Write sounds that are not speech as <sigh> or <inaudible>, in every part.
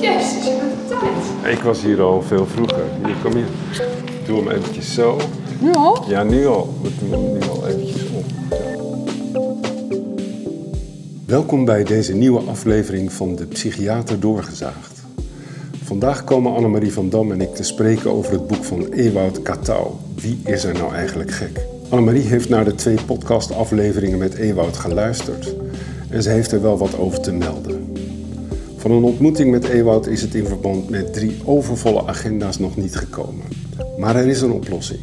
Jezus, je bent op tijd. Ik was hier al veel vroeger. Hier, kom hier. Doe hem eventjes zo. Nu al? Ja, nu al. We doen hem nu al eventjes op. Welkom bij deze nieuwe aflevering van De Psychiater Doorgezaagd. Vandaag komen Annemarie van Dam en ik te spreken over het boek van Ewout Katouw. Wie is er nou eigenlijk gek? Annemarie heeft naar de twee podcastafleveringen met Ewout geluisterd. En ze heeft er wel wat over te melden. Van een ontmoeting met Ewout is het in verband met drie overvolle agenda's nog niet gekomen. Maar er is een oplossing.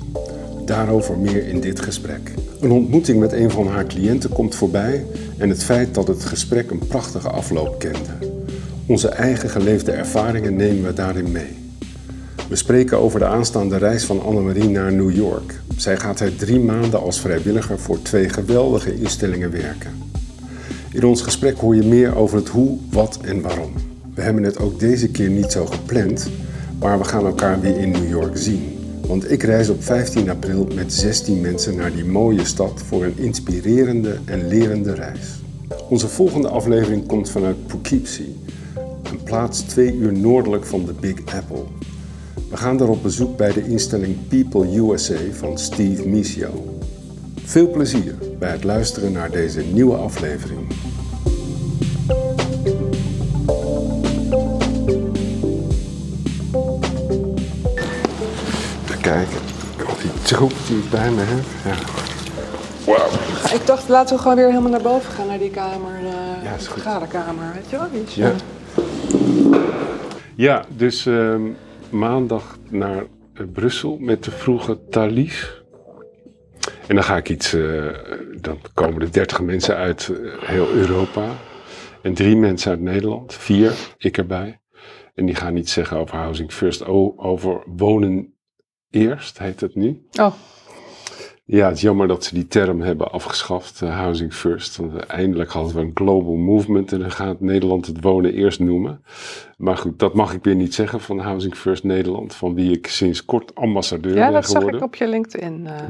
Daarover meer in dit gesprek. Een ontmoeting met een van haar cliënten komt voorbij en het feit dat het gesprek een prachtige afloop kende. Onze eigen geleefde ervaringen nemen we daarin mee. We spreken over de aanstaande reis van Annemarie naar New York. Zij gaat er drie maanden als vrijwilliger voor twee geweldige instellingen werken. In ons gesprek hoor je meer over het hoe, wat en waarom. We hebben het ook deze keer niet zo gepland, maar we gaan elkaar weer in New York zien. Want ik reis op 15 april met 16 mensen naar die mooie stad voor een inspirerende en lerende reis. Onze volgende aflevering komt vanuit Poughkeepsie, een plaats twee uur noordelijk van de Big Apple. We gaan daar op bezoek bij de instelling People USA van Steve Misio. Veel plezier bij het luisteren naar deze nieuwe aflevering. Even kijken, al die troep die ik bij me heb. Ja. Wauw. Ik dacht, laten we gewoon weer helemaal naar boven gaan, naar die kamer. eh Ja, is goed. vergaderkamer, weet je wel? Ja. eh, Ja, dus ehm, maandag naar eh, Brussel met de vroege Thalys. En dan ga ik iets, eh, dan komen er 30 mensen uit eh, heel Europa. En drie mensen uit Nederland, vier, ik erbij. En die gaan iets zeggen over Housing First, over wonen eerst, heet het nu. Oh, Ja, het is jammer dat ze die term hebben afgeschaft, eh, Housing First. Want eh, eindelijk hadden we een global movement en dan gaat Nederland het wonen eerst noemen. Maar goed, dat mag ik weer niet zeggen van Housing First Nederland, van wie ik sinds kort ambassadeur ja, ben dat zag geworden. ik op je LinkedIn eh.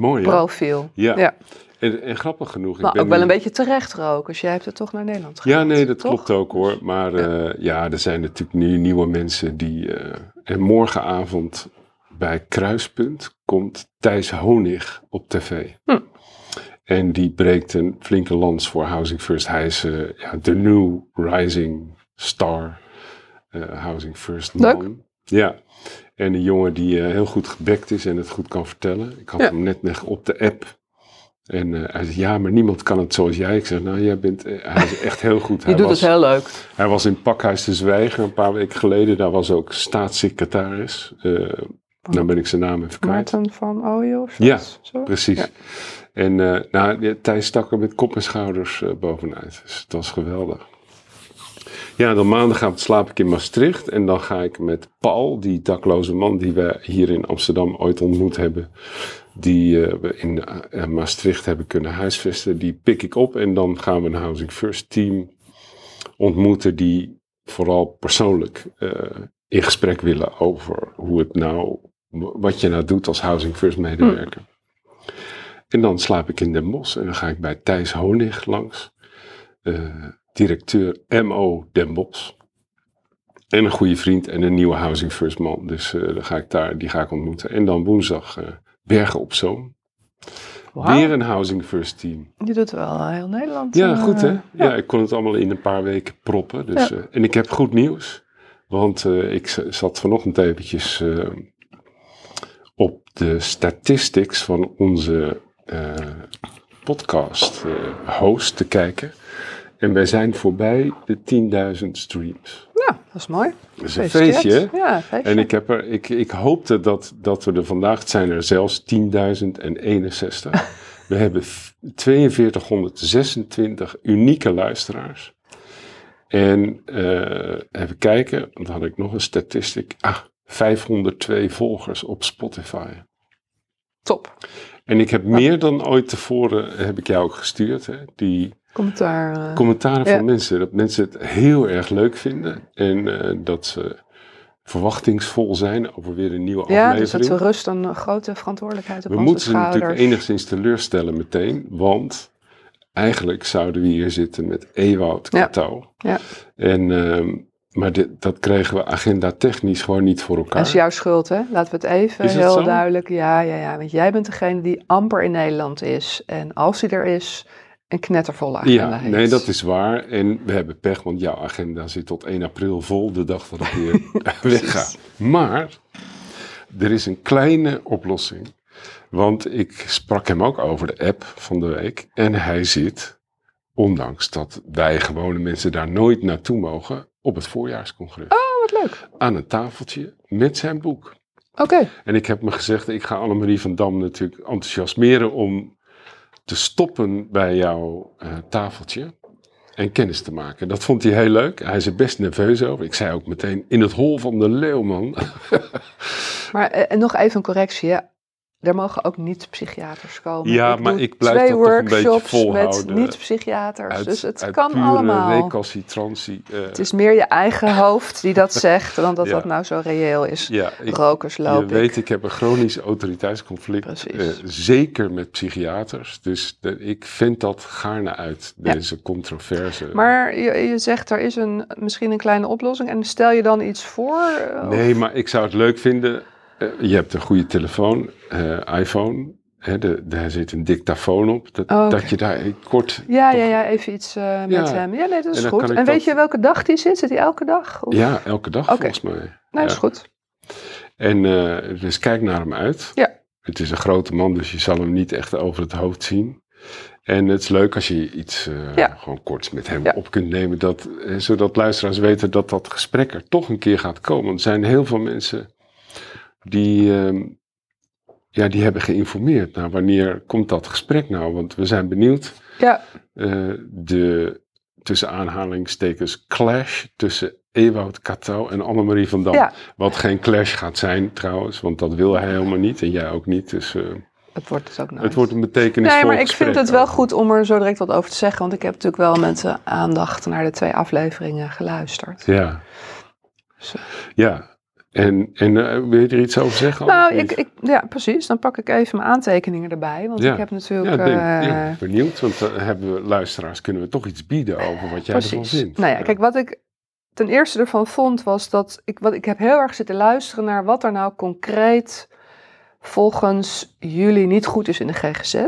Ja. ja. En, en grappig genoeg, ik Maar ben ook wel nu- een beetje terecht ook, als jij hebt het toch naar Nederland Ja, gehaald, nee, dat toch? klopt ook hoor. Maar ja. ja, er zijn natuurlijk nu nieuwe mensen die. en morgenavond bij Kruispunt komt Thijs Honig op tv. Hm. En die breekt een flinke lans voor Housing First. Hij is eh, ja, de new rising star eh, Housing First Leuk. man. Ja, en een jongen die eh, heel goed gebekt is en het goed kan vertellen. Ik had Ja. hem net nog op de app. En hij zei, ja, maar niemand kan het zoals jij. Ik zeg, nou, jij bent, hij is echt heel goed. <laughs> Je hij, doet was, het heel leuk. hij was in Pakhuis de Zwijger een paar weken geleden. Daar was ook staatssecretaris. Nou ben ik zijn naam even kwijt. Maarten van Ooyen? Ja, zo? Precies. Ja. En eh nou, Thijs stak er met kop en schouders eh, bovenuit. Dus het was geweldig. Ja, dan maandagavond slaap ik in Maastricht. En dan ga ik met Paul, die dakloze man die we hier in Amsterdam ooit ontmoet hebben. Die eh, we in Maastricht hebben kunnen huisvesten. Die pik ik op. En dan gaan we een Housing First team ontmoeten. Die vooral persoonlijk in gesprek willen over hoe het nou, wat je nou doet als Housing First medewerker. En dan slaap ik in Den Bosch en dan ga ik bij Thijs Honig langs, eh, directeur MO Den Bosch. En een goede vriend en een nieuwe Housing First man. Dus eh, dan ga ik daar, die ga ik ontmoeten. En dan woensdag eh, Bergen op Zoom. Weer een Housing First team. Je doet wel heel Nederland. Ja, goed hè? Ja. ja. ik kon het allemaal in een paar weken proppen. Dus, Ja. en ik heb goed nieuws. Want ik zat vanochtend eventjes de statistics van onze eh, podcast eh, host te kijken. En wij zijn voorbij de 10.000 streams. Ja, dat is mooi. Dat is een feestje. Ja, een feestje. En ik, heb er, ik, ik hoopte dat, dat we er vandaag, zijn er zelfs 10.061. <laughs> We hebben f- 4226 unieke luisteraars. En eh, even kijken, want dan had ik nog een statistiek. Ah, 502 volgers op Spotify. Top. En ik heb meer dan ooit tevoren, heb ik jou ook gestuurd, hè, die Commentaar. eh, commentaren Ja. van mensen. Dat mensen het heel erg leuk vinden. En eh, dat ze verwachtingsvol zijn over weer een nieuwe ja, aflevering. dus dat we rust een grote verantwoordelijkheid op We onze moeten ze schouders. natuurlijk enigszins teleurstellen meteen, want eigenlijk zouden we hier zitten met Ewout Ja. Katouw. Ja. En, ehm, maar dit, dat kregen we agenda technisch gewoon niet voor elkaar. Dat is jouw schuld, hè? Laten we het even Is heel duidelijk. Ja, ja, ja. Want jij bent degene die amper in Nederland is. En als hij er is, een knettervolle agenda Ja, heeft. nee, dat is waar. En we hebben pech, want jouw agenda zit tot 1 april vol, de dag dat ik weer wegga. Maar er is een kleine oplossing. Want ik sprak hem ook over de app van de week. En hij zit, ondanks dat wij gewone mensen daar nooit naartoe mogen, op het voorjaarscongres. Oh, wat leuk. Aan een tafeltje met zijn boek. Oké. En ik heb me gezegd, ik ga Annemarie van Dam natuurlijk enthousiasmeren om te stoppen bij jouw eh, tafeltje en kennis te maken. Dat vond hij heel leuk. Hij is er best nerveus over. Ik zei ook meteen, in het hol van de leeuw, man. <laughs> Maar eh, nog even een correctie. Hè? Er mogen ook niet-psychiaters komen. Ja, maar ik blijf twee dat toch een beetje workshops volhouden. met niet-psychiaters. Uit- dus het uit kan pure allemaal. recalcitrantie. eh, Het is meer je eigen hoofd die dat <laughs> zegt, dan dat Ja. dat nou zo reëel is. ja, ik, Rokers je loop ik. weet, ik heb een chronisch autoriteitsconflict. Eh, zeker met psychiaters. Dus de- ik vind dat gaarne uit, Ja. deze controverse. Maar je, je zegt er is een, misschien een kleine oplossing. En stel je dan iets voor? eh, Nee, maar ik zou het leuk vinden. Eh, je hebt een goede telefoon, eh, iPhone. Hè, de, daar zit een dictafoon op. Dat, Oh, dat je daar kort. Ja, toch- ja, ja, even iets eh, met Ja. hem. Ja, nee, dat is goed. En weet dat- je welke dag die zit? Zit hij elke dag? Of? Ja, elke dag volgens mij. Ja. dat is goed. En dus kijk naar hem uit. Ja. Het is een grote man, dus je zal hem niet echt over het hoofd zien. En het is leuk als je iets Ja. gewoon kort met hem Ja. op kunt nemen. Dat, zodat luisteraars weten dat dat gesprek er toch een keer gaat komen. Want er zijn heel veel mensen die, ehm, ja, die hebben geïnformeerd. Nou, wanneer komt dat gesprek nou? Want we zijn benieuwd. Ja, eh, de tussen aanhalingstekens clash tussen Ewout Katouw en Annemarie van Dam. Ja. Wat geen clash gaat zijn trouwens, want dat wil hij helemaal niet en jij ook niet. Dus eh, het wordt het ook nooit. het wordt een betekenisvol Nee, maar ik vind het wel goed om er zo direct wat over te zeggen. Want ik heb natuurlijk wel met aandacht naar de twee afleveringen geluisterd. Ja. Zo. Ja. En, en eh, wil je er iets over zeggen? Nou, ik, ik, ja, precies. Dan pak ik even mijn aantekeningen erbij. Want Ja. ik heb natuurlijk... ja, denk, eh, ja, benieuwd, want dan hebben we luisteraars, kunnen we toch iets bieden over wat jij ervan Precies. vindt. Nou ja, kijk, wat ik ten eerste ervan vond was dat ik, wat, ik heb heel erg zitten luisteren naar wat er nou concreet volgens jullie niet goed is in de GGZ.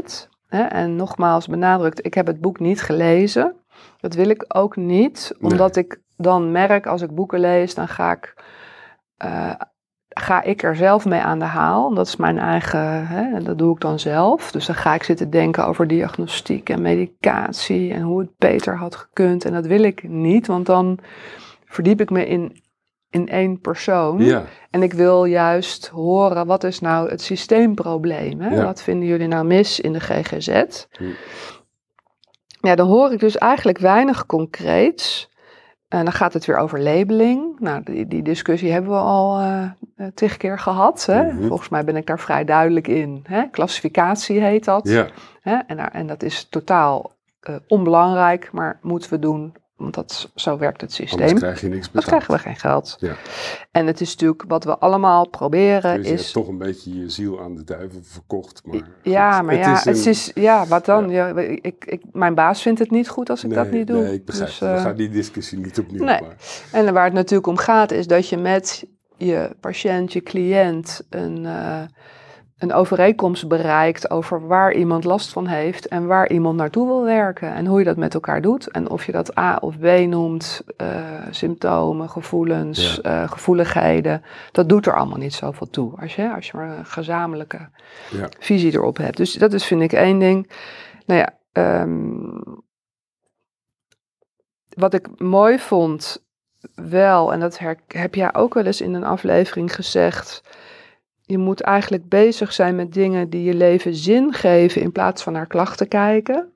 Hè? En nogmaals benadrukt, ik heb het boek niet gelezen. Dat wil ik ook niet, Nee. omdat ik dan merk als ik boeken lees, dan ga ik, eh, ga ik er zelf mee aan de haal. Dat is mijn eigen, hè, dat doe ik dan zelf. Dus dan ga ik zitten denken over diagnostiek en medicatie en hoe het beter had gekund. En dat wil ik niet, want dan verdiep ik me in, in één persoon. Ja, En ik wil juist horen, wat is nou het systeemprobleem? Hè? Ja. Wat vinden jullie nou mis in de GGZ? Hm. Ja, dan hoor ik dus eigenlijk weinig concreets. En dan gaat het weer over labeling. Nou, die, die discussie hebben we al eh, tig keer gehad. Hè? Mhm. Volgens mij ben ik daar vrij duidelijk in. Hè? Klassificatie heet dat. ja, Hè? En, en dat is totaal eh, onbelangrijk, maar moeten we doen, want dat, zo werkt het systeem. anders krijg je niks Dan betaald. krijgen we geen geld. Ja. En het is natuurlijk wat we allemaal proberen Dus je is. hebt toch een beetje je ziel aan de duivel verkocht. Maar ja, goed, maar ja, het een- is, ja, wat dan? Ja. ik, ik, mijn baas vindt het niet goed als ik dat niet doe. Nee, ik begrijp Dus. We eh, gaan die discussie niet opnieuw. nee. En waar het natuurlijk om gaat, is dat je met je patiënt, je cliënt, een, eh, een overeenkomst bereikt over waar iemand last van heeft en waar iemand naartoe wil werken. En hoe je dat met elkaar doet. En of je dat A of B noemt, eh, symptomen, gevoelens, eh, gevoeligheden. Dat doet er allemaal niet zoveel toe. Als je, als je maar een gezamenlijke ja. visie erop hebt. Dus dat is, vind ik, één ding. Nou ja, ehm, wat ik mooi vond wel, en dat heb jij ook wel eens in een aflevering gezegd. Je moet eigenlijk bezig zijn met dingen die je leven zin geven in plaats van naar klachten kijken.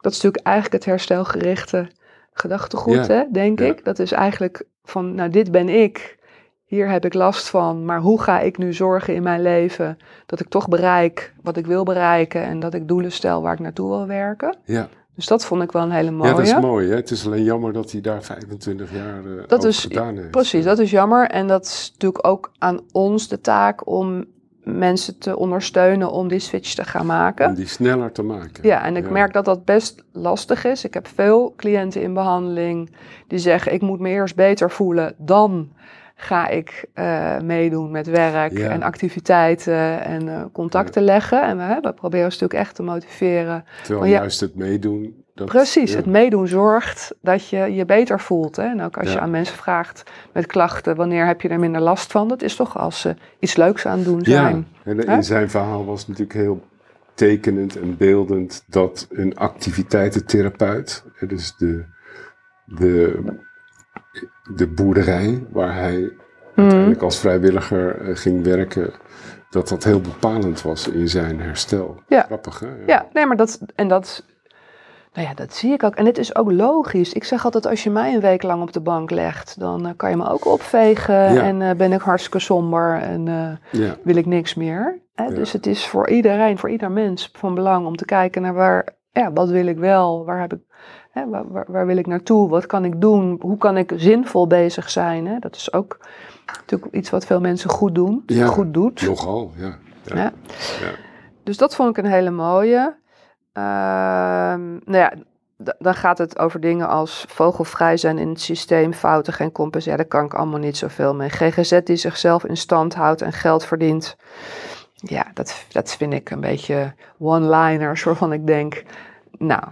Dat is natuurlijk eigenlijk het herstelgerichte gedachtegoed, Ja, hè, denk ja. ik. Dat is eigenlijk van, nou dit ben ik, hier heb ik last van, maar hoe ga ik nu zorgen in mijn leven dat ik toch bereik wat ik wil bereiken en dat ik doelen stel waar ik naartoe wil werken. Ja. Dus dat vond ik wel een hele mooie. ja, dat is mooi. Hè? Het is alleen jammer dat hij daar 25 jaar eh Dat over is- gedaan heeft. Precies, dat is jammer. En dat is natuurlijk ook aan ons de taak om mensen te ondersteunen om die switch te gaan maken. Om die sneller te maken. Ja, en ik merk dat dat best lastig is. Ik heb veel cliënten in behandeling die zeggen: ik moet me eerst beter voelen, dan ga ik uh, meedoen met werk en activiteiten en uh, contacten leggen. En we, we proberen ze natuurlijk echt te motiveren. Terwijl juist het meedoen dat, Precies, het meedoen zorgt dat je je beter voelt. Hè? En ook als je aan mensen vraagt met klachten, wanneer heb je er minder last van? Dat is toch als ze iets leuks aan doen zijn. Ja, en in zijn verhaal was natuurlijk heel tekenend en beeldend dat een activiteitentherapeut, dus de, de, de boerderij waar hij mm. uiteindelijk als vrijwilliger eh, ging werken, dat dat heel bepalend was in zijn herstel. Ja. Grappig, hè? Ja, nee, maar dat, en dat nou ja, dat zie ik ook. En het is ook logisch. Ik zeg altijd, als je mij een week lang op de bank legt, dan uh, kan je me ook opvegen. En uh, ben ik hartstikke somber en uh, ja. wil ik niks meer. Hè? Ja. Dus het is voor iedereen, voor ieder mens van belang om te kijken naar waar, ja, wat wil ik wel? Waar, heb ik, hè, waar, waar, waar, wil ik naartoe? Wat kan ik doen? Hoe kan ik zinvol bezig zijn? Hè? Dat is ook natuurlijk iets wat veel mensen goed doen. Ja, goed doet. Nogal, ja. ja. Dus dat vond ik een hele mooie. Uh, nou ja, dan gaat het over dingen als vogelvrij zijn in het systeem, fouten, geen compenseren. Daar kan ik allemaal niet zoveel mee. GGZ die zichzelf in stand houdt en geld verdient. Ja, dat, dat vind ik een beetje one-liners <laughs> waarvan ik denk, nou,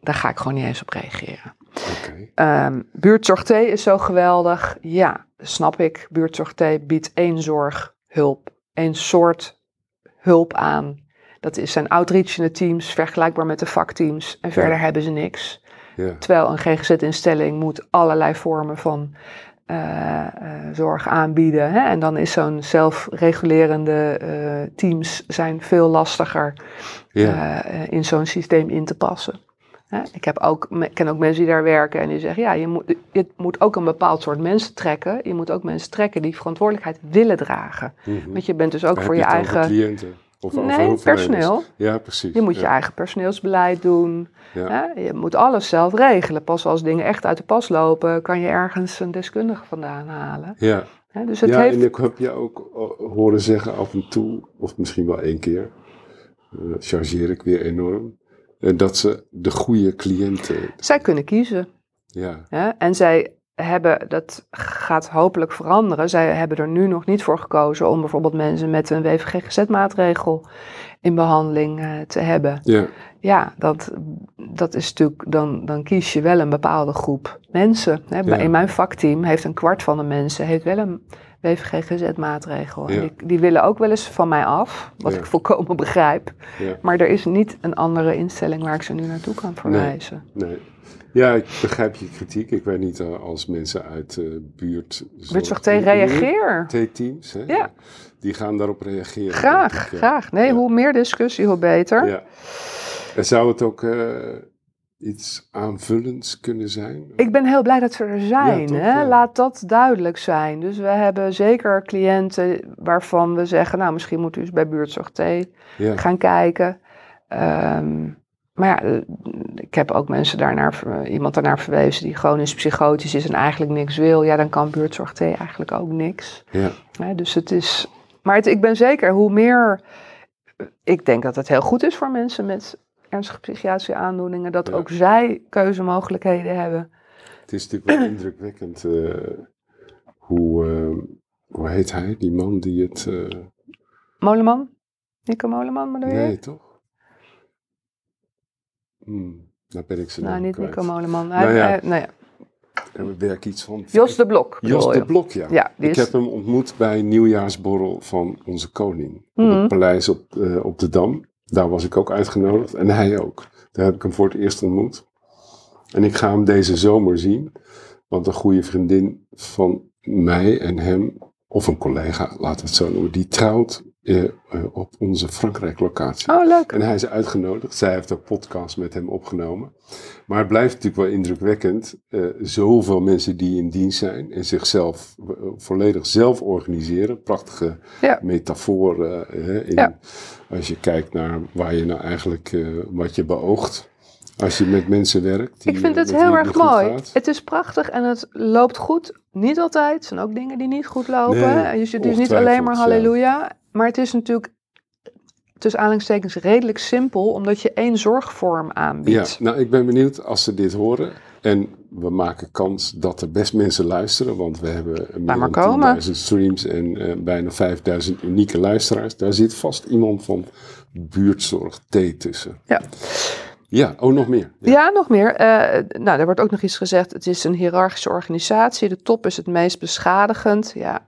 daar ga ik gewoon niet eens op reageren. Okay. Um, buurtzorg T is zo geweldig. Ja, snap ik. Buurtzorg T biedt één zorg, hulp, één soort hulp aan dat is zijn outreachende teams, vergelijkbaar met de vakteams. En verder hebben ze niks. Ja. Terwijl een GGZ-instelling moet allerlei vormen van uh, uh, zorg aanbieden. Hè? En dan is zo'n zelfregulerende uh, teams zijn veel lastiger ja. in zo'n systeem in te passen. Hè? Ik heb ook, ken ook mensen die daar werken en die zeggen, ja, je moet, je moet ook een bepaald soort mensen trekken. Je moet ook mensen trekken die verantwoordelijkheid willen dragen. Mm -hmm. Want je bent dus ook voor je eigen... cliënten. Of Nee, personeel. Ja, precies. Je moet je eigen personeelsbeleid doen. Ja. Je moet alles zelf regelen. Pas als dingen echt uit de pas lopen, kan je ergens een deskundige vandaan halen. Ja? Dus het ja heeft. en ik heb je ook eh, horen zeggen af en toe, of misschien wel één keer, eh, chargeer ik weer enorm, eh, dat ze de goede cliënten, Zij kunnen kiezen. ja, Hè? En zij hebben, dat gaat hopelijk veranderen. Zij hebben er nu nog niet voor gekozen om bijvoorbeeld mensen met een WVGGZ-maatregel in behandeling eh, te hebben. ja, Ja, dat, dat is natuurlijk, dan, dan kies je wel een bepaalde groep mensen. Hè. Ja. In mijn vakteam heeft een kwart van de mensen heeft wel een WVGGZ-maatregel. Ja. Die, die willen ook wel eens van mij af, wat Ja. ik volkomen begrijp. ja. Maar er is niet een andere instelling waar ik ze nu naartoe kan verwijzen. Nee. Ja, ik begrijp je kritiek. Ik weet niet uh, als mensen uit uh, buurt... Buurtzorg T, reageer. T-teams, hè? Ja. Die gaan daarop reageren. Graag, ik, graag. Nee, hoe meer discussie, hoe beter. Ja. En zou het ook eh, iets aanvullends kunnen zijn? Ik ben heel blij dat ze er zijn. Ja, toch, hè? ja. Laat dat duidelijk zijn. Dus we hebben zeker cliënten waarvan we zeggen, nou misschien moet u eens bij Buurtzorg T Ja, gaan kijken. Ehm, maar ja, eh, ik heb ook mensen daarnaar, iemand daarnaar verwezen die chronisch psychotisch is en eigenlijk niks wil. Ja, dan kan Buurtzorg T eigenlijk ook niks. ja, dus het is, maar het, ik ben zeker, hoe meer, ik denk dat het heel goed is voor mensen met ernstige psychiatrische aandoeningen, dat Ja. ook zij keuzemogelijkheden hebben. het is natuurlijk wel <clears throat> indrukwekkend eh, hoe, eh, hoe heet hij, die man die het... eh, Moleman? Nico Moleman je? nee, toch? Hmm, daar ben ik ze nou, niet kwijt. Nico Moleman. Nou Hij, ja. hij- nou ja. Er iets van... Jos de Blok. Jos de je? Blok, ja. Ik is- heb hem ontmoet bij een nieuwjaarsborrel van onze koning. Op Mhm. het paleis op, op de Dam. Daar was ik ook uitgenodigd. En hij ook. Daar heb ik hem voor het eerst ontmoet. En ik ga hem deze zomer zien. Want een goede vriendin van mij en hem, of een collega, laten we het zo noemen, die trouwt eh, eh, op onze Frankrijk-locatie. Oh, leuk. En hij is uitgenodigd. Zij heeft ook podcasts met hem opgenomen. Maar het blijft natuurlijk wel indrukwekkend. eh, zoveel mensen die in dienst zijn en zichzelf volledig zelf organiseren. Prachtige Ja. metafoor. hè, in, Ja. Als je kijkt naar waar je nou eigenlijk, wat je beoogt. Als je met mensen werkt. die, Ik vind het heel erg mooi. gaat. Het is prachtig en het loopt goed. Niet altijd. Er zijn ook dingen die niet goed lopen. Nee. Dus het is niet alleen maar ongetwijfeld, ja. Maar het is natuurlijk tussen aanhalingstekens redelijk simpel, omdat je één zorgvorm Ja, aanbiedt. nou ik ben benieuwd als ze dit horen. En we maken kans dat er best mensen luisteren, want we hebben meer dan komen. 10.000 streams en eh, bijna 5.000 unieke luisteraars. Daar zit vast iemand van buurtzorg T tussen. Ja. Ja, oh nog meer. Ja, nog meer. Eh, nou, er wordt ook nog iets gezegd. Het is een hiërarchische organisatie. De top is het meest beschadigend. Ja,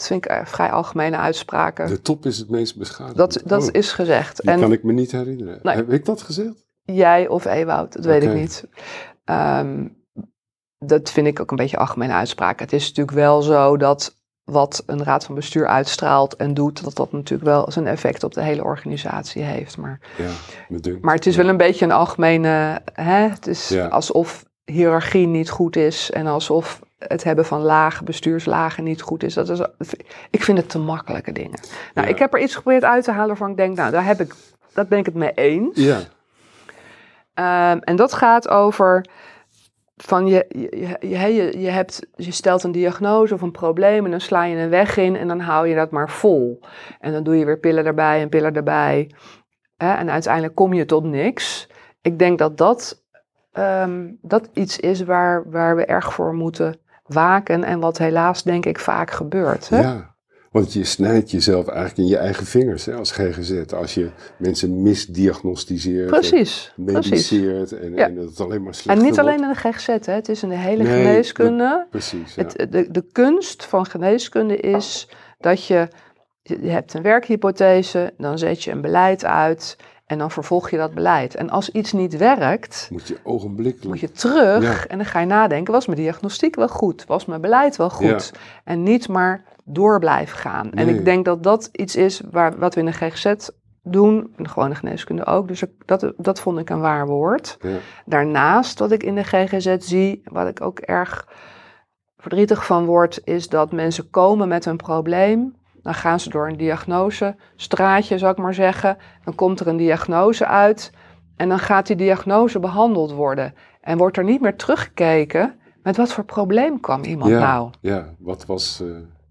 dat vind ik eh, vrij algemene uitspraken. De top is het meest beschadigd. dat dat Oh, is gezegd. En kan ik me niet herinneren. Nee. Heb ik dat gezegd? jij of Ewout, dat weet ik niet. Ehm, dat vind ik ook een beetje algemene uitspraken. Het is natuurlijk wel zo dat wat een raad van bestuur uitstraalt en doet, dat dat natuurlijk wel zijn effect op de hele organisatie heeft. Maar, Ja, maar het is wel een beetje een algemene, hè? het is Ja. alsof hiërarchie niet goed is en alsof het hebben van lage bestuurslagen niet goed is. Dat is ik vind het te makkelijke dingen. Nou, Ja. ik heb er iets geprobeerd uit te halen waarvan ik denk, nou, daar, heb ik, dat ben ik het mee eens. Ja, Ehm, en dat gaat over van je, je, je, je, je, hebt, je stelt een diagnose of een probleem en dan sla je een weg in en dan hou je dat maar vol. En dan doe je weer pillen erbij en pillen erbij. Hè, en uiteindelijk kom je tot niks. Ik denk dat dat, ehm, dat iets is waar, waar we erg voor moeten waken en wat helaas denk ik vaak gebeurt. Hè? ja. Want je snijdt jezelf eigenlijk in je eigen vingers hè, als GGZ. Als je mensen misdiagnosticeert. Precies, en precies. Mediceert en, Ja. en dat het alleen maar slechter En niet wordt. alleen in de GGZ, hè. het is in de hele Nee, geneeskunde. Precies, ja. Het, de, de kunst van geneeskunde is dat je, je je hebt een werkhypothese, dan zet je een beleid uit en dan vervolg je dat beleid. En als iets niet werkt, Moet je ogenblikkelijk... moet je terug Ja. en dan ga je nadenken, was mijn diagnostiek wel goed? Was mijn beleid wel goed? En niet maar door blijven gaan. En ik denk dat dat iets is waar, wat we in de GGZ doen, en de geneeskunde ook, dus dat, dat vond ik een waar woord. Ja. Daarnaast, wat ik in de GGZ zie, wat ik ook erg verdrietig van word, is dat mensen komen met een probleem. Dan gaan ze door een diagnose, straatje zou ik maar zeggen. Dan komt er een diagnose uit en dan gaat die diagnose behandeld worden. En wordt er niet meer teruggekeken met wat voor probleem kwam iemand ja, nou. ja, wat was... eh,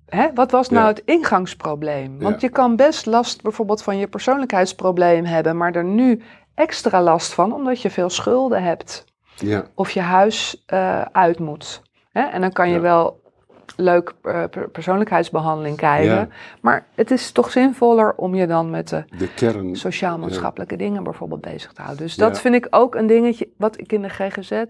Hè? Wat was nou Ja. het ingangsprobleem? Want Ja. je kan best last bijvoorbeeld van je persoonlijkheidsprobleem hebben, maar er nu extra last van omdat je veel schulden hebt ja, of je huis eh, uit moet. Hè? En dan kan je wel leuk eh, per- persoonlijkheidsbehandeling krijgen. Ja. Maar het is toch zinvoller om je dan met de de kern... sociaal-maatschappelijke dingen bijvoorbeeld bezig te houden. Dus Ja. dat vind ik ook een dingetje wat ik in de GGZ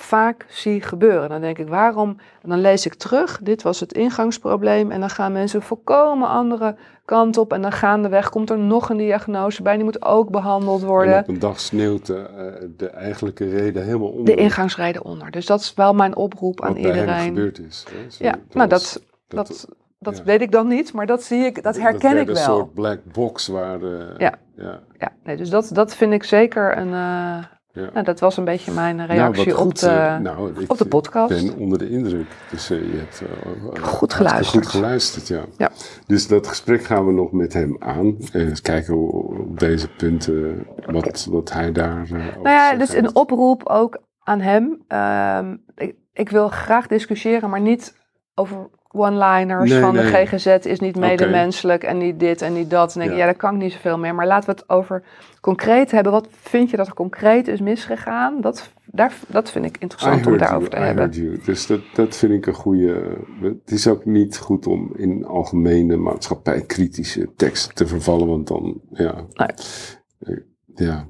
vaak zie gebeuren. Dan denk ik, waarom? En dan lees ik terug, dit was het ingangsprobleem. En dan gaan mensen een volkomen andere kant op. En dan gaandeweg komt er nog een diagnose bij. Die moet ook behandeld En worden. op een dag sneeuwt de, eh, de eigenlijke reden helemaal onder. De ingangsreden onder. Dus dat is wel mijn oproep aan wat iedereen. gebeurd is. hè. Zo, Ja, nou was- dat, dat, dat ja. weet ik dan niet, maar dat zie ik, dat herken werd ik een wel. soort black box waar... Ja. ja. Ja, nee, dus dat, dat vind ik zeker een. eh, Ja. nou, dat was een beetje mijn Nou, reactie op, goed, de, eh, nou, ik op de podcast. ben onder de indruk. Dus eh, je hebt eh, Goed hartstikke geluisterd. Goed geluisterd, ja. Ja. Dus dat gesprek gaan we nog met hem aan. En eens kijken op deze punten wat, wat hij daar eh Nou ja, dus een oproep ook aan hem. Ehm, ik, ik wil graag discussiëren, maar niet over one-liners Nee, van de. GGZ is niet medemenselijk en niet dit en niet dat. En denk ik, Ja. ja, daar kan ik niet zoveel meer. Maar laten we het over concreet hebben. Wat vind je dat er concreet is misgegaan? Dat, daar, dat vind ik interessant om daarover you, te I hebben. Dus dat, dat vind ik een goede. Het is ook niet goed om in algemene maatschappijkritische teksten te vervallen, want dan, ja, Nee. Ja,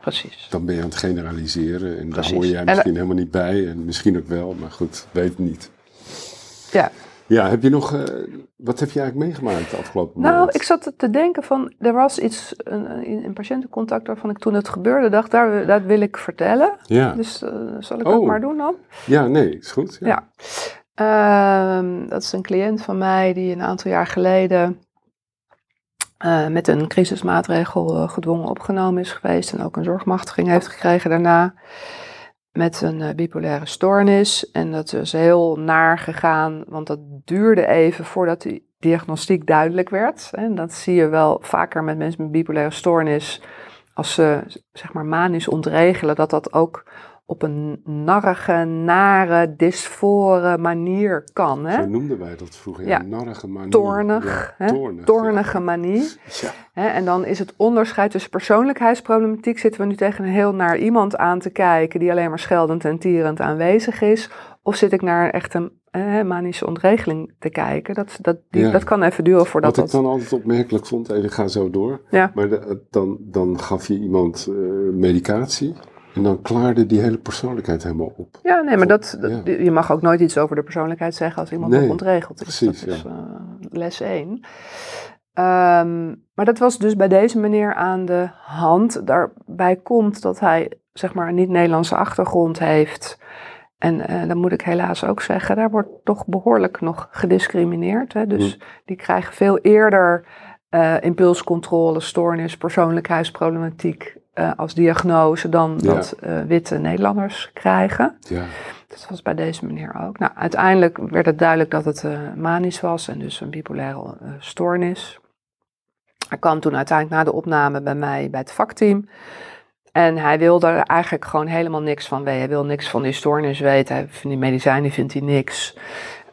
Precies. dan ben je aan het generaliseren en Precies. daar hoor jij En, misschien helemaal niet bij en misschien ook wel, maar goed, weet het niet. Ja. Ja, heb je nog, eh, wat heb je eigenlijk meegemaakt de afgelopen Nou, maand? ik zat te denken van, er was iets, een, een, een patiëntencontact waarvan ik toen het gebeurde dacht, daar, dat wil ik vertellen. Ja, Dus eh, zal ik Oh. dat maar doen dan? ja nee, is goed. Ja. Ja. Ehm, dat is een cliënt van mij die een aantal jaar geleden eh, met een crisismaatregel gedwongen opgenomen is geweest en ook een zorgmachtiging heeft gekregen daarna met een eh, bipolaire stoornis. En dat is heel naar gegaan, want dat duurde even voordat die diagnostiek duidelijk werd. En dat zie je wel vaker met mensen met bipolaire stoornis, als ze zeg maar manisch ontregelen, dat dat ook op een narrige, nare, dysfore manier kan. Hè? Zo noemden wij dat vroeger, ja, Ja. narrige manier. Toornig, Ja, hè? toornig, Toornige manier. <laughs> Hè, en dan is het onderscheid tussen persoonlijkheidsproblematiek. Zitten we nu tegen een heel naar iemand aan te kijken die alleen maar scheldend en tierend aanwezig is? Of zit ik naar echt een eh, manische ontregeling te kijken? Dat, dat, die, dat kan even duren voordat Wat ik dat... dan altijd opmerkelijk vond, even ga zo door, Ja. maar de- dan, dan gaf je iemand eh, medicatie en dan klaarde die hele persoonlijkheid helemaal op. Ja, nee, maar dat, dat- Ja. je mag ook nooit iets over de persoonlijkheid zeggen als iemand Nee, nog ontregeld is. precies, dat is eh, les 1. Ehm, maar dat was dus bij deze meneer aan de hand. Daarbij komt dat hij zeg maar een niet-Nederlandse achtergrond heeft. En eh, dan moet ik helaas ook zeggen, daar wordt toch behoorlijk nog gediscrimineerd. Hè? Dus die krijgen veel eerder eh, impulscontrole, stoornis, persoonlijkheidsproblematiek eh, als diagnose dan Ja. dat eh, witte Nederlanders krijgen. Ja, Dat was bij deze meneer ook. Nou, uiteindelijk werd het duidelijk dat het eh, manisch was en dus een bipolaire stoornis. Hij kwam toen uiteindelijk na de opname bij mij bij het vakteam. En hij wilde er eigenlijk gewoon helemaal niks van weten. Hij wil niks van die stoornis weten. Hij vindt die medicijnen vindt hij niks.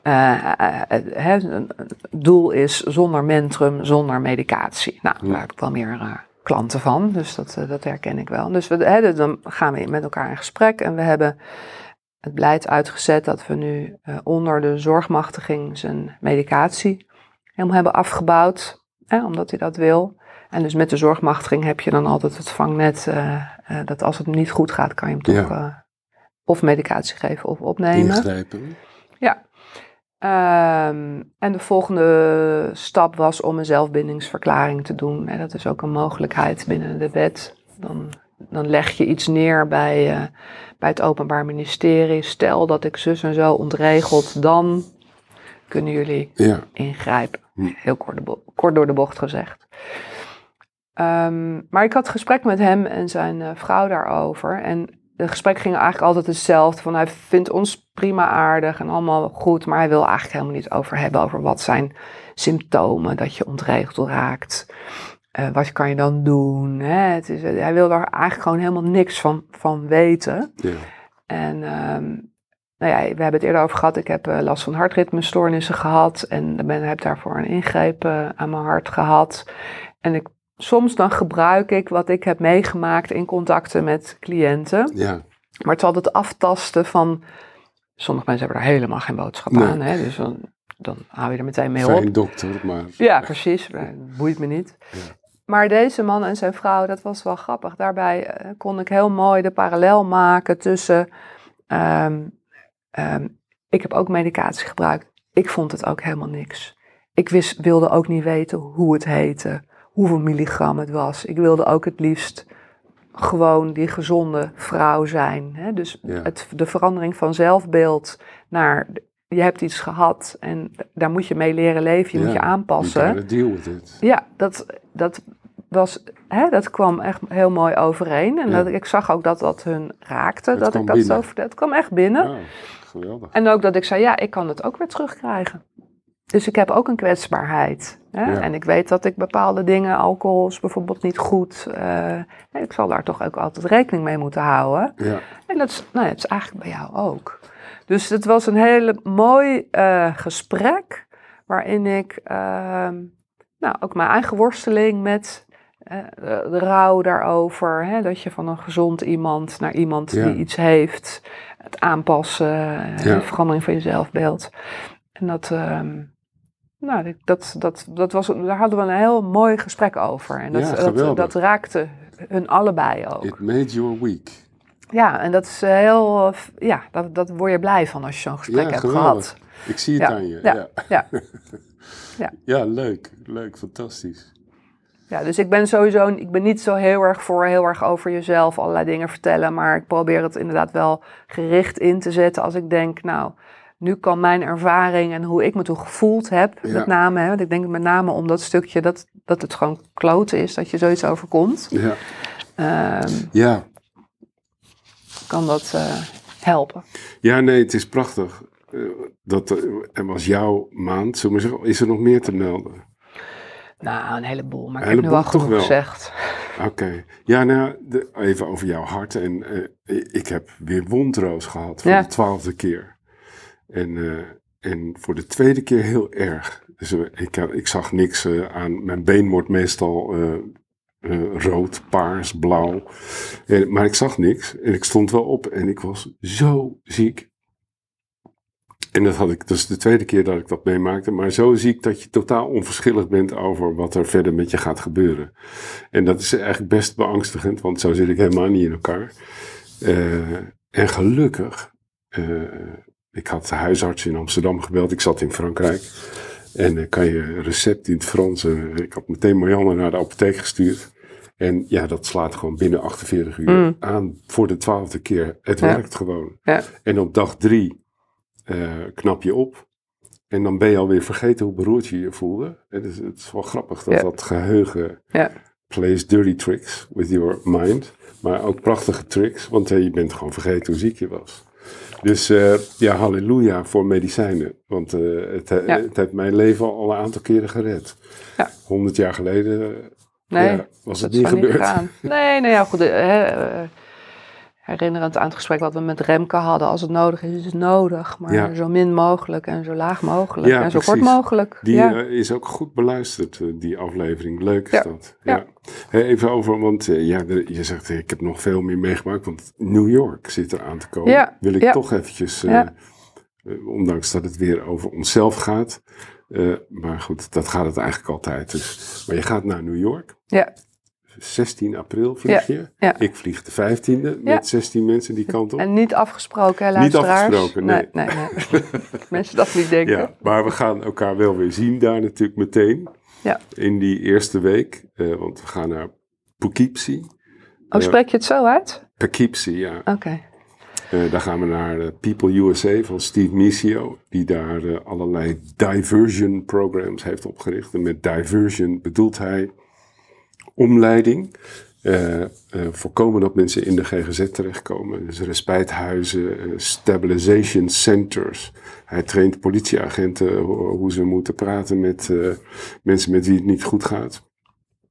Een doel is zonder mentrum, zonder medicatie. Nou, daar heb ik wel meer eh, klanten van, dus dat, eh, dat herken ik wel. Dus we, hè, dan gaan we met elkaar in gesprek en we hebben het beleid uitgezet dat we nu eh, onder de zorgmachtiging zijn medicatie helemaal hebben afgebouwd, hè, omdat hij dat wil. En dus met de zorgmachtiging heb je dan altijd het vangnet eh, eh, dat als het niet goed gaat, kan je hem toch Ja. of medicatie geven of opnemen. ingrijpen. Ja. Ehm, en de volgende stap was om een zelfbindingsverklaring te doen. En dat is ook een mogelijkheid binnen de wet. Dan, dan leg je iets neer bij, eh, bij het Openbaar Ministerie. Stel dat ik zus en zo ontregeld, dan kunnen jullie Ja, ingrijpen. Hm. Heel kort door de bocht gezegd. Ehm, maar ik had gesprek met hem en zijn eh, vrouw daarover. En de gesprek ging eigenlijk altijd hetzelfde. Van hij vindt ons prima aardig en allemaal goed. Maar hij wil eigenlijk helemaal niet over hebben. Over wat zijn symptomen dat je ontregeld raakt. Eh, wat kan je dan doen? Hè? Het is, hij wil daar eigenlijk gewoon helemaal niks van, van weten. ja, En ehm, nou ja, we hebben het eerder over gehad. Ik heb eh, last van hartritmestoornissen gehad. En ben, heb daarvoor een ingreep eh, aan mijn hart gehad. En ik, soms dan gebruik ik wat ik heb meegemaakt in contacten met cliënten. ja, Maar het is altijd aftasten van... Sommige mensen hebben daar helemaal geen boodschap Nee. aan. Hè? Dus dan, dan hou je er meteen mee op. fijn dokter, maar... Ja, precies. Boeit me niet. Ja. Maar deze man en zijn vrouw, dat was wel grappig. Daarbij eh, kon ik heel mooi de parallel maken tussen... ehm, ehm, ik heb ook medicatie gebruikt. Ik vond het ook helemaal niks. Ik wist, wilde ook niet weten hoe het heette, hoeveel milligram het was. Ik wilde ook het liefst gewoon die gezonde vrouw zijn. Hè? Dus Ja. het, de verandering van zelfbeeld naar... Je hebt iets gehad en daar moet je mee leren leven. Je moet je aanpassen. gotta deal with it. Ja, dat, dat, was, hè, dat kwam echt heel mooi overeen. En Ja. dat, ik zag ook dat dat hun raakte. Het dat ik dat zo vertelde. Het kwam echt binnen. Geweldig. En ook dat ik zei, ja, ik kan het ook weer terugkrijgen. Dus ik heb ook een kwetsbaarheid. Hè? Ja. En ik weet dat ik bepaalde dingen, alcohol is bijvoorbeeld niet goed. eh, ik zal daar toch ook altijd rekening mee moeten houden. Ja, En dat is, nou ja, het is eigenlijk bij jou ook. Dus het was een hele mooi eh, gesprek waarin ik ehm, nou, ook mijn eigen worsteling met eh, de, rouw daarover, hè, dat je van een gezond iemand naar iemand Ja. die iets heeft, het aanpassen, de verandering van je zelfbeeld. En dat, ehm, nou, dat, dat, dat was, daar hadden we een heel mooi gesprek over. En dat, Ja, dat, dat raakte hun allebei ook. it made your week. Ja, en dat is eh, heel, ja, dat, dat word je blij van als je zo'n gesprek Ja, hebt geweldig. gehad. Ik zie het Ja, aan je. Ja. ja. <laughs> Ja. Ja, leuk. Leuk, fantastisch. Ja, dus ik ben sowieso, ik ben niet zo heel erg voor heel erg over jezelf allerlei dingen vertellen, maar ik probeer het inderdaad wel gericht in te zetten als ik denk, nou, nu kan mijn ervaring en hoe ik me toen gevoeld heb, Ja. met name, hè, want ik denk met name om dat stukje dat, dat het gewoon kloten is, dat je zoiets overkomt, Ja, ehm, ja. kan dat eh, helpen. ja nee, het is prachtig. Eh, dat eh, er was jouw maand. Zullen we zeggen, is er nog meer te melden? Nou, een heleboel, maar Een ik heb nu toch genoeg gezegd. Oké. Ja, nou, de- even over jouw hart. En ik heb weer wondroos gehad voor Ja. de twaalfde keer. En, eh, en voor de tweede keer heel erg. Dus eh, ik, ik zag niks eh, aan. Mijn been wordt meestal rood, paars, blauw. En, maar ik zag niks. En ik stond wel op en ik was zo ziek. En dat had ik, is de tweede keer dat ik dat meemaakte. Maar zo ziek dat je totaal onverschillig bent over wat er verder met je gaat gebeuren. En dat is eigenlijk best beangstigend, want zo zit ik helemaal niet in elkaar. En gelukkig, ik had de huisarts in Amsterdam gebeld, ik zat in Frankrijk. En dan kan je een recept in het Frans. eh, ik had meteen Marianne naar de apotheek gestuurd. En ja, dat slaat gewoon binnen 48 uur Mm. aan voor de twaalfde keer. Het Ja. werkt gewoon. Ja. En op dag drie eh, knap je op. En dan ben je alweer vergeten hoe beroerd je je voelde. Het is, het is wel grappig dat Ja. dat geheugen Ja. plays dirty tricks with your mind. Maar ook prachtige tricks, want eh, je bent gewoon vergeten hoe ziek je was. Dus eh, ja, halleluja voor medicijnen. Want eh, het, eh, Ja. het heeft mijn leven al een aantal keren gered. Ja. 100 jaar geleden Nee, ja, was het niet gebeurd. gegaan. Nee, nou ja, goed. hè, herinnerend aan het gesprek wat we met Remke hadden. Als het nodig is, is het nodig. Maar Ja. zo min mogelijk en zo laag mogelijk. Ja, en zo kort mogelijk. Die ja. eh, is ook goed beluisterd, eh, die aflevering. Leuk is Ja, dat. ja. Hey, even over, want eh, ja, je zegt, ik heb nog veel meer meegemaakt, want New York zit er aan te komen. Ja, Wil ik toch eventjes, ondanks dat het weer over onszelf gaat. maar goed, dat gaat het eigenlijk altijd. Dus. Maar je gaat naar New York. Ja. 16 april vlieg je. ja. Ik vlieg de 15e Ja. met 16 mensen die kant op. En niet afgesproken, hè, Niet afgesproken, nee. nee, nee. <laughs> Mensen dat niet denken. Ja, maar we gaan elkaar wel weer zien daar natuurlijk meteen. Ja. In die eerste week. eh, want we gaan naar Poughkeepsie. Oh, spreek je het zo uit? Poughkeepsie, ja. Oké. Eh, daar gaan we naar eh, People USA van Steve Misio. Die daar eh, allerlei diversion programs heeft opgericht. En met diversion bedoelt hij omleiding. eh, eh, voorkomen dat mensen in de GGZ terechtkomen. Dus respijthuizen, eh, stabilization centers. Hij traint politieagenten ho- hoe ze moeten praten met mensen met wie het niet goed gaat.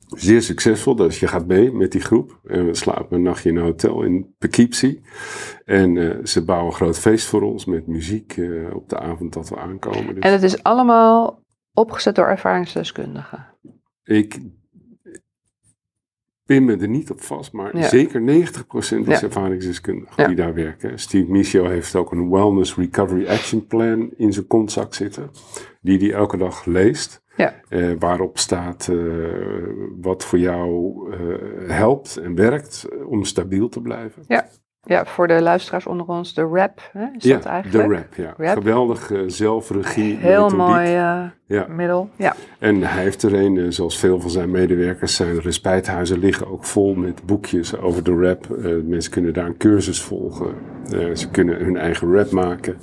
Zeer succesvol, dus je gaat mee met die groep. En we slapen een nachtje in een hotel in Poughkeepsie. En ze bouwen een groot feest voor ons met muziek op de avond dat we aankomen. Dus En het is allemaal opgezet door ervaringsdeskundigen. ik pin me er niet op vast, maar Ja. zeker 90% is Ja. ervaringsdeskundigen Ja. die daar werken. Steve Michio heeft ook een Wellness Recovery Action Plan in zijn kontzak zitten, die hij elke dag leest. Ja. eh, waarop staat eh, wat voor jou eh, helpt en werkt om stabiel te blijven. Ja, voor de luisteraars onder ons, de rap hè, is ja, dat eigenlijk? de rap, ja. Rap. Geweldig eh, zelfregie. Heel methodiek. mooi eh, Ja. middel. Ja. En hij heeft er een, eh, zoals veel van zijn medewerkers, zijn respijthuizen liggen ook vol met boekjes over de rap. Mensen kunnen daar een cursus volgen. Ze kunnen hun eigen rap maken.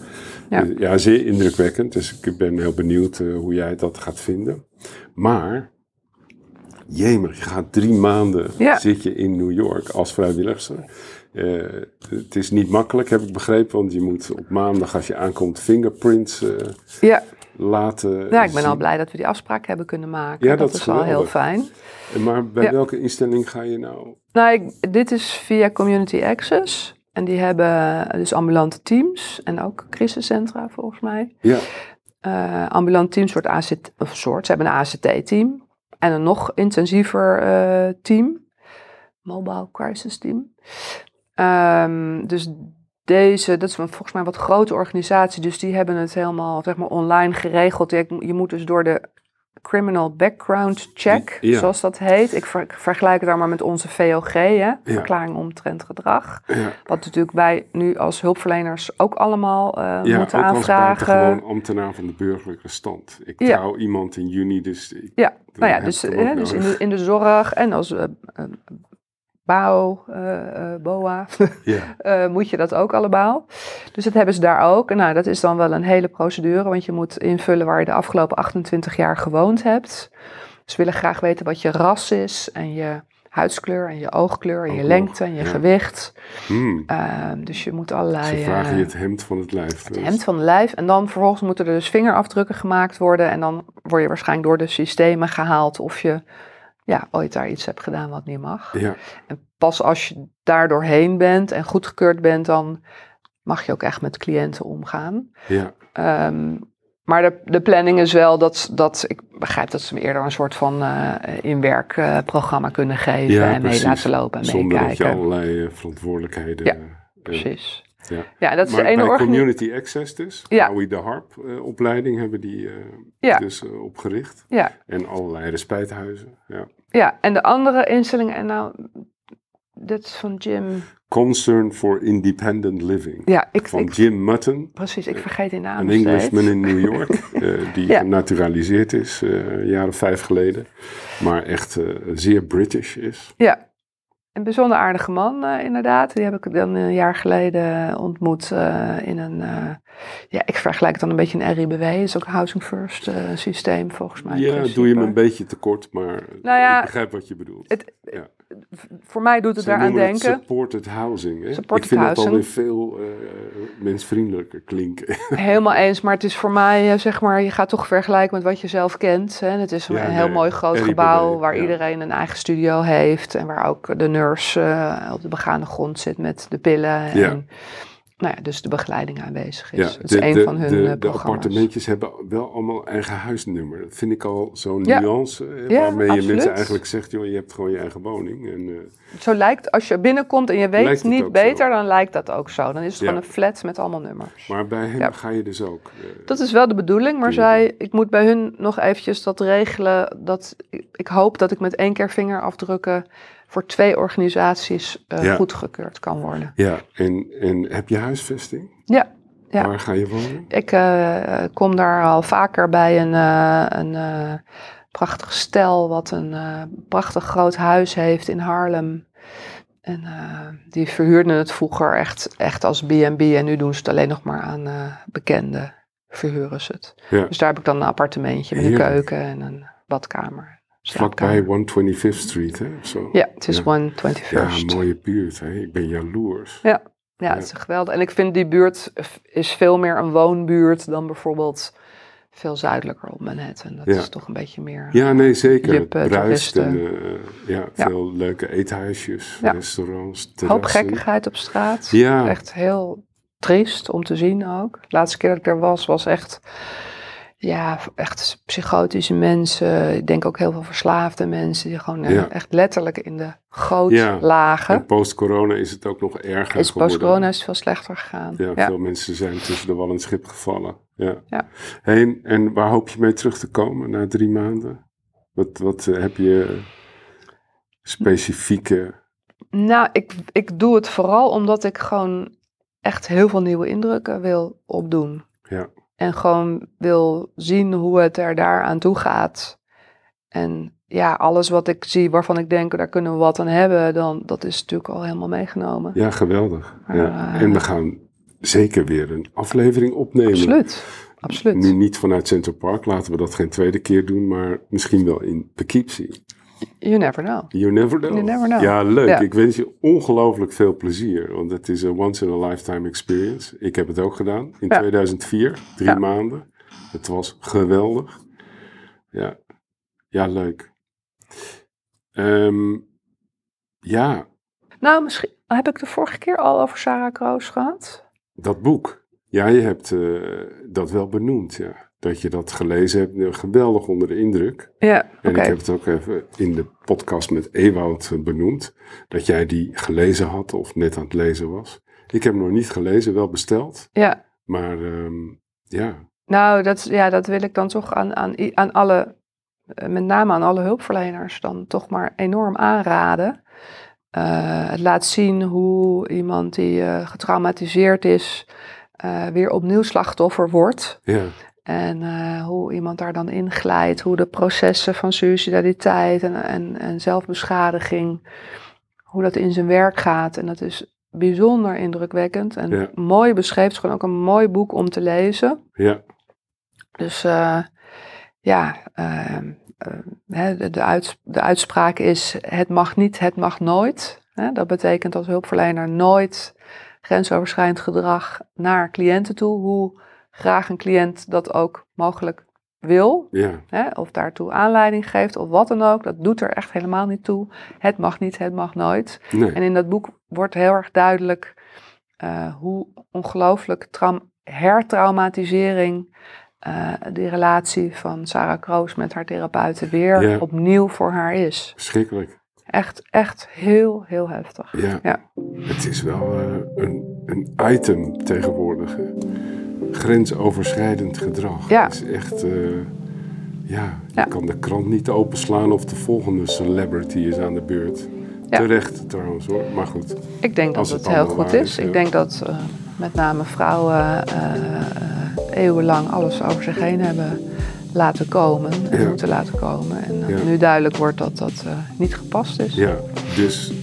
Ja. Ja, ja zeer indrukwekkend. Dus ik ben heel benieuwd hoe jij dat gaat vinden. Maar, jemig, je gaat drie maanden Ja. zit je in New York als vrijwilligster. Eh, het is niet makkelijk, heb ik begrepen, want je moet op maandag als je aankomt fingerprints eh, ja. laten Ja, ik ben al blij dat we die afspraak hebben kunnen maken. Ja, dat, dat is al heel fijn. Maar bij Ja. welke instelling ga je nou? Nou, ik, dit is via Community Access. En die hebben dus ambulante teams en ook crisiscentra volgens mij. Ja, Eh ambulant team soort ACT, of soort, ze hebben een ACT-team. En een nog intensiever team. Mobile Crisis Team. Ehm, dus deze, dat is een, volgens mij een wat grote organisatie. Dus die hebben het helemaal zeg maar, online geregeld. Je, je moet dus door de Criminal Background Check, Ja. zoals dat heet. Ik, ver- ik vergelijk het dan maar met onze VOG, hè, Verklaring omtrent gedrag. ja. Wat natuurlijk wij nu als hulpverleners ook allemaal ja moeten ook aanvragen. buitengewoon ambtenaar van de burgerlijke stand. Ik Ja. trouw iemand in juni, dus ik, Ja, nou ja, dus, hè, dus in, de, in de zorg en als eh eh, BAO, eh, eh, BOA, <laughs> ja. <laughs> eh, moet je dat ook allemaal. Dus dat hebben ze daar ook. En nou, dat is dan wel een hele procedure, want je moet invullen waar je de afgelopen 28 jaar gewoond hebt. Ze willen graag weten wat je ras is en je huidskleur en je oogkleur en je nog, lengte en je ja. gewicht. Hmm. Ehm, dus je moet allerlei... Ze vragen je het hemd van het lijf. het hemd van het lijf. En dan vervolgens moeten er dus vingerafdrukken gemaakt worden. En dan word je waarschijnlijk door de systemen gehaald of je ja, ooit daar iets heb gedaan wat niet mag. Ja, En pas als je daar doorheen bent en goedgekeurd bent, dan mag je ook echt met cliënten omgaan. ja, Ehm, maar de, de planning is wel dat, dat ik begrijp dat ze me eerder een soort van eh inwerkprogramma kunnen geven Ja, en mee laten lopen en zonder dat je meekijken. allerlei eh, verantwoordelijkheden... Ja, Precies. Ja. Ja, dat is maar de ene bij organisatie. Community Access dus, Ja. Howie de Harp eh, opleiding hebben die eh, Ja. dus eh, opgericht. Ja, En allerlei respijthuizen. Ja. ja, en de andere instellingen, en nou, dit is van Jim. Concern for Independent Living. Ja, ik, Van ik Jim Mutton, precies, ik vergeet die naam een. Englishman in New York, <laughs> die Ja. genaturaliseerd is, of vijf geleden. Maar echt zeer British is. Ja, een bijzonder aardige man eh, inderdaad. Die heb ik dan een jaar geleden ontmoet eh, in een, eh, ja, ik vergelijk het dan een beetje een RIBW. Dat is ook een Housing First systeem volgens mij. Ja, doe je me een beetje tekort, maar Nou ja, ik begrijp wat je bedoelt. het- ja. Voor mij doet het Ze daaraan noemen het denken. supported housing. Hè? Supported ik vind housing. dat alweer veel eh, mensvriendelijker klinken. <laughs> Helemaal eens, maar het is voor mij, eh, zeg maar, je gaat toch vergelijken met wat je zelf kent. Hè? Het is een Ja, heel nee, mooi groot gebouw waar ja. iedereen een eigen studio heeft. En waar ook de nurse eh, op de begane grond zit met de pillen. Ja. Nou ja, dus de begeleiding aanwezig is. Ja, het is de, een de, van hun de, eh, de programma's. appartementjes hebben wel allemaal eigen huisnummer. Dat vind ik al zo'n Ja. nuance. eh, Ja, waarmee je mensen eigenlijk zegt, joh, je hebt gewoon je eigen woning. En, eh, Zo lijkt, als je binnenkomt en je weet niet beter, zo. dan lijkt dat ook zo. Dan is het gewoon een flat met allemaal nummers. maar bij hem Ja. ga je dus ook. Dat is wel de bedoeling, maar zij, ik moet bij hun nog eventjes dat regelen. Dat, ik, ik hoop dat ik met één keer vingerafdrukken voor twee organisaties eh, Ja. goedgekeurd kan worden. ja, en, en heb je huisvesting? Ja, Ja. Waar ga je wonen? ik eh, kom daar al vaker bij een, eh, een prachtig stel wat een prachtig groot huis heeft in Haarlem. En die verhuurden het vroeger echt, echt als B&B en nu doen ze het alleen nog maar aan bekenden. Verhuren ze het. Ja. Dus daar heb ik dan een appartementje met een keuken en een badkamer. Vlakbij slaapkamer. 125th Street, hè? Zo. Ja, het is Ja. 121st. Ja, Ja, een mooie buurt. Hè? Ik ben jaloers. ja, het is geweldig. En ik vind die buurt is veel meer een woonbuurt dan bijvoorbeeld veel zuidelijker op Manhattan. Dat Ja. is toch een beetje meer... Ja, nee, zeker. Jip, het eh, bruist en toeristen. eh, ja, Ja. veel leuke eethuisjes, Ja. restaurants, hoop terrassen. gekkigheid op straat. Ja. Echt heel triest om te zien ook. De laatste keer dat ik er was, was echt... Ja, echt psychotische mensen. Ik denk ook heel veel verslaafde mensen die gewoon eh, Ja. echt letterlijk in de goot Ja. lagen. En post-corona is het ook nog erger Is geworden. post-corona is het veel slechter gegaan. Ja, Ja. veel mensen zijn tussen de wal en het schip gevallen. Ja. Ja. Hey, en, en waar hoop je mee terug te komen na drie maanden? Wat, wat eh, heb je specifieke... Nou, ik, ik doe het vooral omdat ik gewoon echt heel veel nieuwe indrukken wil opdoen. Ja. En gewoon wil zien hoe het er daar aan toe gaat. En ja, alles wat ik zie waarvan ik denk, daar kunnen we wat aan hebben, dan dat is natuurlijk al helemaal meegenomen. Ja, geweldig. Maar, ja. eh, En we gaan zeker weer een aflevering opnemen. Absoluut, absoluut. Nu niet vanuit Central Park, laten we dat geen tweede keer doen, maar misschien wel in Poughkeepsie. You never know. You never know. You never know. Ja, leuk. Ja. Ik wens je ongelooflijk veel plezier, want het is een once in a lifetime experience. Ik heb het ook gedaan in Ja. 2004, drie Ja. maanden. Het was geweldig. Ja, ja leuk. Ehm, ja, Nou, misschien heb ik de vorige keer al over Sarah Kroos gehad. dat boek. Ja, je hebt eh, dat wel benoemd, ja. Dat je dat gelezen hebt, eh, geweldig onder de indruk. Ja, En ik heb het ook even in de podcast met Ewout eh, benoemd. Dat jij die gelezen had of net aan het lezen was. Ik heb hem nog niet gelezen, wel besteld. Ja, Maar ehm, ja, Nou, dat, ja, dat wil ik dan toch aan, aan, aan alle, eh, met name aan alle hulpverleners, dan toch maar enorm aanraden. Het laat zien hoe iemand die getraumatiseerd is, weer opnieuw slachtoffer wordt. ja, En eh, hoe iemand daar dan in glijdt, hoe de processen van suicidaliteit en, en, en zelfbeschadiging, hoe dat in zijn werk gaat. En dat is bijzonder indrukwekkend en Ja. mooi beschreven. Het is gewoon ook een mooi boek om te lezen. ja, Dus eh, ja, ehm, eh, de, de, uits- de uitspraak is: het mag niet, het mag nooit. Hè? Dat betekent als hulpverlener nooit grensoverschrijdend gedrag naar cliënten toe, hoe graag een cliënt dat ook mogelijk wil, Ja, hè, of daartoe aanleiding geeft, of wat dan ook. Dat doet er echt helemaal niet toe. Het mag niet, het mag nooit. nee. En in dat boek wordt heel erg duidelijk eh, hoe ongelooflijk traum- hertraumatisering eh die relatie van Sarah Kroos met haar therapeuten weer Ja. opnieuw voor haar is. Verschrikkelijk. Echt, echt heel, heel heftig. Ja. Ja. Het is wel eh, een, een item tegenwoordig. hè. Grensoverschrijdend gedrag. Ja. Het is echt... eh, ja, je Ja. kan de krant niet openslaan of de volgende celebrity is aan de beurt. Ja. Terecht trouwens hoor, maar goed. Ik denk dat het, het heel goed is. Ik denk dat eh, met name vrouwen eh, eeuwenlang alles over zich heen hebben laten komen en Ja. moeten laten komen. En dat nu duidelijk wordt dat dat niet gepast is. Ja, dus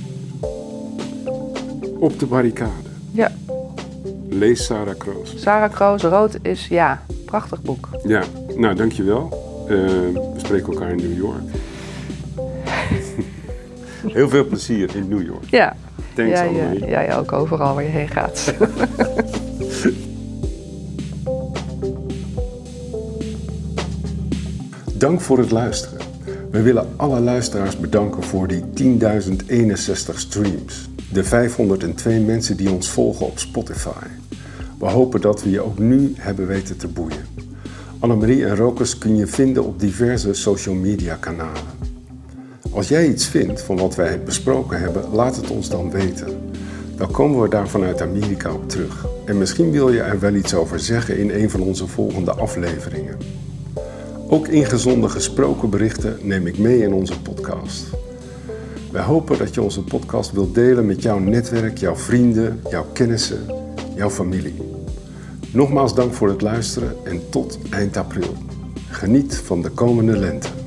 op de barricade. Lees Sarah Kroos. Sarah Kroos, Rood is ja, prachtig boek. Ja, nou dankjewel. Eh we spreken elkaar in New York. <laughs> Heel veel plezier in New York. Ja, Thanks jij, eh, jij ook overal waar je heen gaat. <laughs> Dank voor het luisteren. We willen alle luisteraars bedanken voor die 10.061 streams. De 502 mensen die ons volgen op Spotify. We hopen dat we je ook nu hebben weten te boeien. Annemarie en Rokus kun je vinden op diverse social media kanalen. Als jij iets vindt van wat wij besproken hebben, laat het ons dan weten. Dan komen we daar vanuit Amerika op terug. En misschien wil je er wel iets over zeggen in een van onze volgende afleveringen. Ook ingezonde gesproken berichten neem ik mee in onze podcast. Wij hopen dat je onze podcast wilt delen met jouw netwerk, jouw vrienden, jouw kennissen, jouw familie. Nogmaals dank voor het luisteren en tot eind april. Geniet van de komende lente.